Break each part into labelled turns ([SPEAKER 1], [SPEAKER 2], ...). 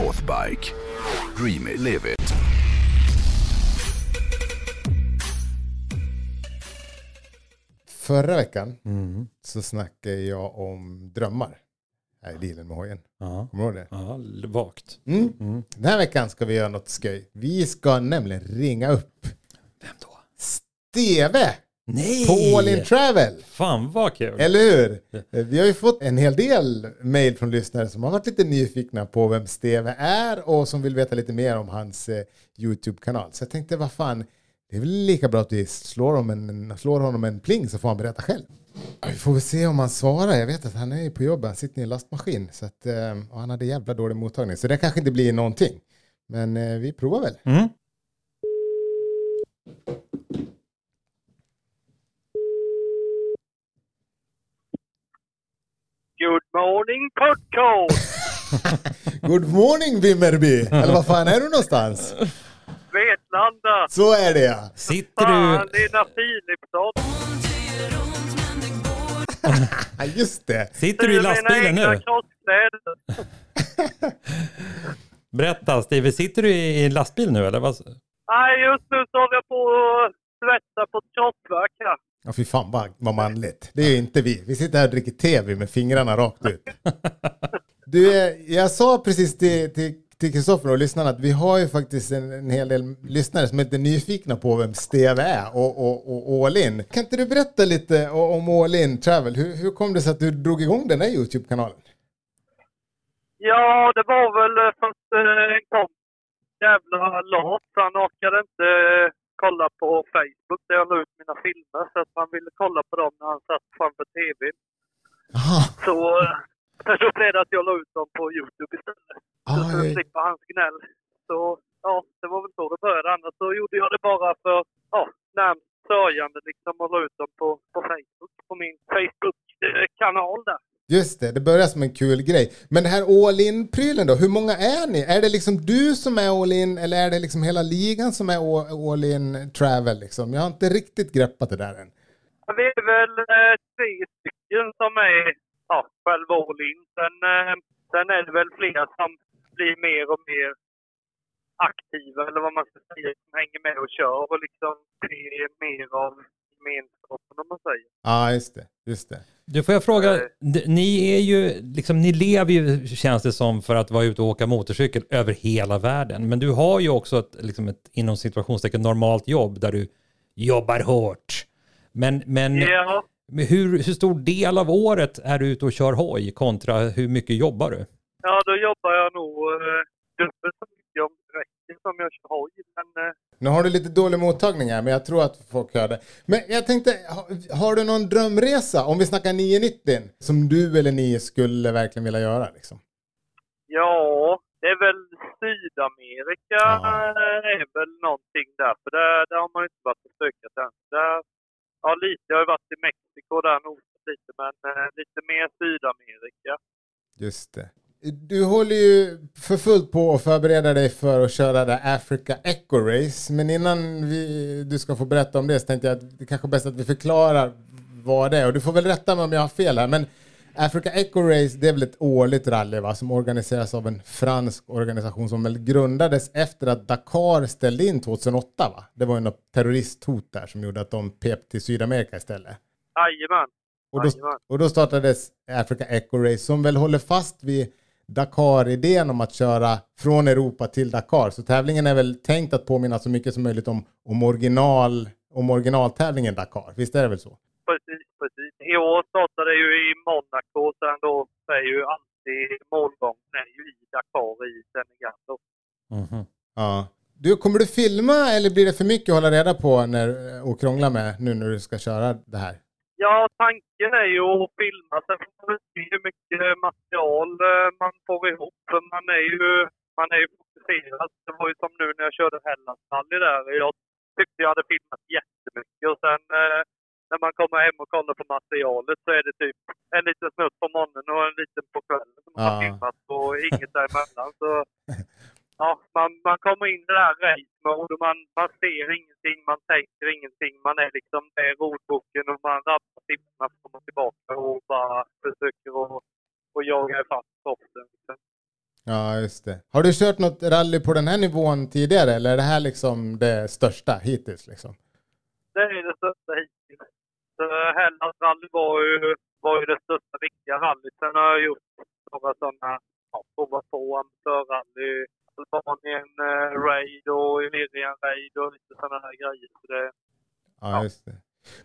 [SPEAKER 1] Northbike. Dream it, live it.
[SPEAKER 2] Förra veckan
[SPEAKER 3] Mm.
[SPEAKER 2] så snackade jag om drömmar. Här i bilen med hojen.
[SPEAKER 3] Ja.
[SPEAKER 2] Kommer du ihåg det?
[SPEAKER 3] ja, vagt.
[SPEAKER 2] Mm.
[SPEAKER 3] Mm.
[SPEAKER 2] Den här veckan ska vi göra något skoj. Vi ska nämligen ringa upp
[SPEAKER 3] Vem då?
[SPEAKER 2] Steve
[SPEAKER 3] Nej!
[SPEAKER 2] på All In Travel.
[SPEAKER 3] Fan vad kul!
[SPEAKER 2] Eller hur? Vi har ju fått en hel del mejl från lyssnare som har varit lite nyfikna på vem Steve är och som vill veta lite mer om hans eh, YouTube-kanal. Så jag tänkte, vad fan, det är väl lika bra att vi slår, om en, slår honom en pling så får han berätta själv. Ja, Vi får väl se om han svarar. Jag vet att han är på jobbet, han sitter i en lastmaskin. Så att, eh, och han hade jävla dålig mottagning. Så det kanske inte blir någonting. Men eh, vi provar väl.
[SPEAKER 3] Mm.
[SPEAKER 4] Good morning podcast!
[SPEAKER 2] Good morning Vimmerby! Eller vad fan är du någonstans?
[SPEAKER 4] Vetlanda!
[SPEAKER 2] Så är det ja.
[SPEAKER 3] Sitter
[SPEAKER 4] Fan,
[SPEAKER 3] du,
[SPEAKER 4] Lena Philipsson!
[SPEAKER 2] Ja, Just det.
[SPEAKER 3] sitter du i lastbilen nu? Berätta Steve, sitter du i lastbil nu eller? Vad?
[SPEAKER 4] Nej, just nu så håller jag på att här.
[SPEAKER 2] Ja, fy fan vad, vad manligt. Det är ju inte vi. Vi sitter här och dricker tv med fingrarna rakt ut. Du, eh, jag sa precis till, till, till Kristoffer och lyssnarna att vi har ju faktiskt en, en hel del lyssnare som är lite nyfikna på vem Steve är och, och, och All In. Kan inte du berätta lite om All In Travel? Hur, hur kom det sig att du drog igång den här YouTube-kanalen?
[SPEAKER 4] Ja, det var väl eh, för att eh, en kom jävla lat. Han orkade inte kolla på Facebook där jag la ut mina filmer. Så att man ville kolla på dem när han satt framför TV.
[SPEAKER 2] Aha.
[SPEAKER 4] Så eh, då blev det att jag la ut dem på Youtube istället. Så
[SPEAKER 2] Ah,
[SPEAKER 4] för att slippa hans gnäll. Så ja, det var väl så det började. Annars så gjorde jag det bara för ja, närmst sörjande liksom och la ut dem på, på Facebook. På min Facebook-kanal där.
[SPEAKER 2] Just det, det börjar som en kul grej. Men det här All In-prylen då, hur många är ni? Är det liksom du som är All In eller är det liksom hela ligan som är All In-travel? liksom? Jag har inte riktigt greppat det där än.
[SPEAKER 4] Ja, Vi är väl eh, tre stycken som är ja, själva all in. Sen, eh, sen är det väl fler som blir mer och mer aktiva, eller vad man ska säga, som hänger med och kör och liksom blir mer av gemenskapen, om man säger.
[SPEAKER 2] Ja, just det. Just det.
[SPEAKER 3] Du får jag fråga, d- ni är ju, liksom, ni lever ju känns det som för att vara ute och åka motorcykel över hela världen. Men du har ju också ett, liksom ett inom situationstecken normalt jobb där du jobbar hårt. Men, men
[SPEAKER 4] Ja,
[SPEAKER 3] men hur, hur stor del av året är du ute och kör hoj kontra hur mycket jobbar du?
[SPEAKER 4] ja då jobbar jag nog eh, dubbelt så som jag kör hoj. Men eh,
[SPEAKER 2] Nu har du lite dålig mottagning här, men jag tror att folk hör det. Men jag tänkte, ha, har du någon drömresa, om vi snackar 990, som du eller ni skulle verkligen vilja göra liksom?
[SPEAKER 4] Ja, det är väl Sydamerika
[SPEAKER 2] Ja.
[SPEAKER 4] eh, är väl någonting där. För där, där har man inte varit och stökat än. Där, ja, lite. Jag har varit i Mexiko där nosat lite, men eh, lite mer Sydamerika.
[SPEAKER 2] Just det. Du håller ju för fullt på att förbereda dig för att köra det Africa Echo Race. Men innan vi, du ska få berätta om det så tänkte jag att det kanske är bäst att vi förklarar vad det är. Och du får väl rätta mig om jag har fel här. Men Africa Echo Race det är väl ett årligt rally va? som organiseras av en fransk organisation som väl grundades efter att Dakar ställde in 2008 va? Det var ju något terroristhot där som gjorde att de pep till Sydamerika istället.
[SPEAKER 4] Jajamän.
[SPEAKER 2] Och då, och då startades Africa Echo Race som väl håller fast vid Dakar-idén om att köra från Europa till Dakar. Så tävlingen är väl tänkt att påminna så mycket som möjligt om, om, original, om originaltävlingen Dakar. Visst är det väl så?
[SPEAKER 4] Precis, precis. I år startade det ju i Monaco. Sen då är ju alltid målgången är ju i Dakar i Senegal. Då.
[SPEAKER 3] Mhm.
[SPEAKER 2] Ja. Du, kommer du filma eller blir det för mycket att hålla reda på när, och krångla med nu när du ska köra det här?
[SPEAKER 4] Ja, tanken är ju att filma. Sen får hur mycket material eh, man får ihop. Man är ju, man är ju fokuserad. Det var ju som nu när jag körde Hellandsrally där. Jag tyckte jag hade filmat jättemycket och sen eh, när man kommer hem och kollar på materialet så är det typ en liten snutt på morgonen och en liten på kvällen som man har
[SPEAKER 2] Ja.
[SPEAKER 4] filmat och inget däremellan. Så ja, man, man kommer in i det här race mode och man, man ser ingenting, man tänker ingenting. Man är liksom i rodboken och man rappar siffrorna fram och tillbaka och bara försöker att och jaga ifatt toppen.
[SPEAKER 2] Ja, just det. Har du kört något rally på den här nivån tidigare eller är det här liksom det största hittills? Liksom?
[SPEAKER 4] Det är det största hittills. Hellas rally var ju, var ju det största riktiga rallyt. Sen har jag gjort några sådana, ja, provat på amatörrally. Albanien eh, raid och Illyrian raid och lite sådana här grejer. Så det,
[SPEAKER 2] Ja, just det.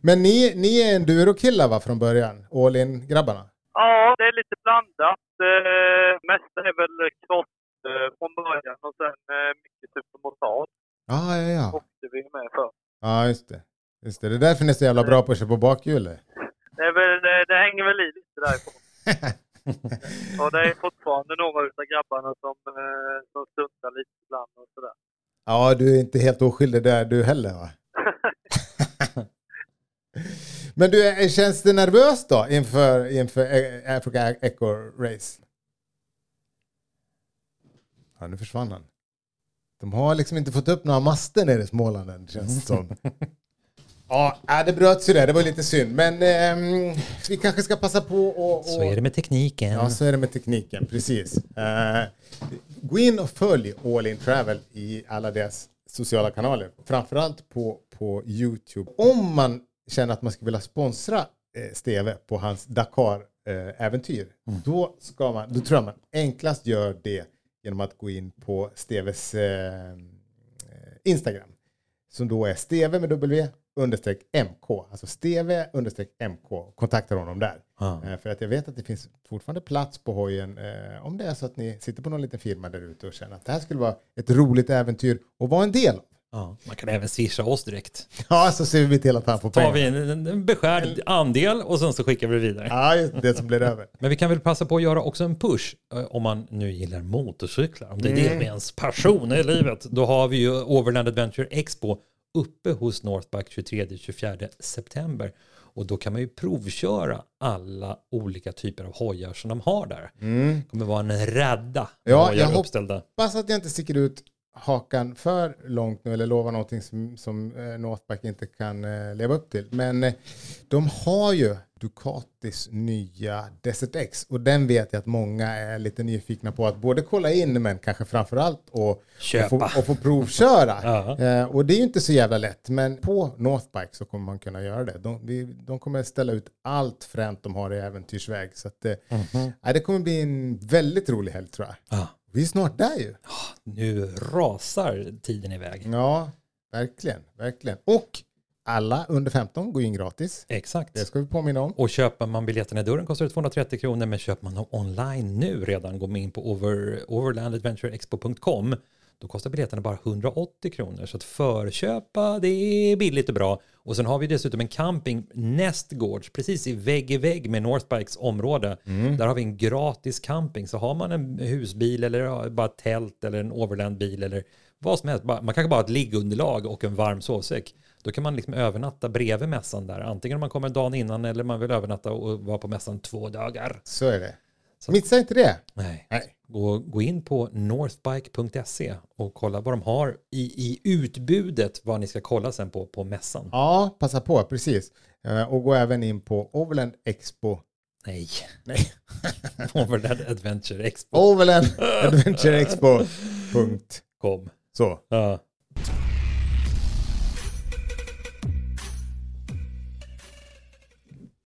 [SPEAKER 2] Men ni, ni är enduro-killar va från början? All in-grabbarna?
[SPEAKER 4] Ja, det är lite blandat. Eh, mest är väl cross eh, från början och sen eh, mycket supermotard
[SPEAKER 2] Ja, ja, ja.
[SPEAKER 4] åkte vi med för.
[SPEAKER 2] Ja, just det. Just det. Det är därför ni är så jävla bra på att köra på bakhjulet.
[SPEAKER 4] Det, väl, det, det hänger väl i lite därifrån. och det är fortfarande några av grabbarna som, eh, som
[SPEAKER 2] Ja, du är inte helt oskyldig där du heller va? Men du, är- känns det nervöst då inför, inför A- Africa Echo Race? Ja, nu försvann han. De har liksom inte fått upp några master nere i Småland än, känns det som. Ja, äh, det bröts ju där, det var lite synd. Men ehm, vi kanske ska passa på och... och
[SPEAKER 3] Så är det med tekniken.
[SPEAKER 2] Ja, så är det med tekniken, precis. Eh, gå in och följ All In Travel i alla deras sociala kanaler. Framförallt på, på YouTube. Om man känner att man skulle vilja sponsra eh, Steve på hans Dakar-äventyr, då, ska man, då tror jag man enklast gör det genom att gå in på Steves eh, eh, Instagram. Som då är Steve med W understreck MK. Alltså Steve understreck MK. Kontakta honom där.
[SPEAKER 3] Ja.
[SPEAKER 2] Eh, För att jag vet att det finns fortfarande plats på hojen eh, om det är så att ni sitter på någon liten firma där ute och känner att det här skulle vara ett roligt äventyr och vara en del av.
[SPEAKER 3] Ja, man kan även swisha oss direkt.
[SPEAKER 2] Ja, så ser vi till att han får
[SPEAKER 3] Tar
[SPEAKER 2] pengar.
[SPEAKER 3] vi en, en- en beskärd andel och sen så skickar vi det vidare.
[SPEAKER 2] Ja, just det som blir över.
[SPEAKER 3] Men vi kan väl passa på att göra också en push eh, om man nu gillar motorcyklar. Om det är det som är ens passion i livet. Då har vi ju Overland Adventure Expo uppe hos Northbike 23-24 september. Och då kan man ju provköra alla olika typer av hojar som de har där. Det kommer vara en rädda med
[SPEAKER 2] Ja,
[SPEAKER 3] hojar
[SPEAKER 2] jag
[SPEAKER 3] uppställda.
[SPEAKER 2] Hoppas att jag inte sticker ut hakan för långt nu eller lovar någonting som, som eh, Northback inte kan eh, leva upp till. Men eh, de har ju Ducatis nya Desert X och den vet jag att många är lite nyfikna på att både kolla in men kanske framförallt och, och,
[SPEAKER 3] Köpa.
[SPEAKER 2] få, och få provköra.
[SPEAKER 3] Ja.
[SPEAKER 2] eh, och det är ju inte så jävla lätt men på Northbike så kommer man kunna göra det. De, vi, de kommer ställa ut allt fränt de har i äventyrsväg så att, eh, ja, det kommer bli en väldigt rolig helg tror jag.
[SPEAKER 3] Ja,
[SPEAKER 2] Vi är snart där ju.
[SPEAKER 3] nu rasar tiden iväg.
[SPEAKER 2] Ja, verkligen, verkligen. Och alla under 15 går in gratis.
[SPEAKER 3] Exakt.
[SPEAKER 2] Det ska vi påminna om.
[SPEAKER 3] Och köper man biljetterna i dörren kostar det 230 kronor, men köper man dem online nu redan, går man in på over, overlandadventureexpo.com, då kostar biljetterna bara 180 kronor. Så att förköpa, det är billigt och bra. Och sen har vi dessutom en camping nästgårds, precis i vägg i vägg med Northbikes område. Där har vi en gratis camping. Så har man en husbil eller bara tält eller en overlandbil eller vad som helst, man kanske bara har ett liggunderlag och en varm sovsäck. Då kan man liksom övernatta bredvid mässan där. Antingen om man kommer dagen innan eller man vill övernatta och vara på mässan två dagar.
[SPEAKER 2] Så är det. Missa inte det.
[SPEAKER 3] Nej.
[SPEAKER 2] Nej.
[SPEAKER 3] Gå, gå in på northbike.se och kolla vad de har i, i utbudet vad ni ska kolla sen på på mässan.
[SPEAKER 2] Ja, passa på, precis. Eh, Och gå även in på Overland Expo.
[SPEAKER 3] Nej,
[SPEAKER 2] Nej,
[SPEAKER 3] Overland Adventure Expo.
[SPEAKER 2] Overland Adventure Expo. Punkt.
[SPEAKER 3] Kom.
[SPEAKER 2] Så.
[SPEAKER 3] Ja.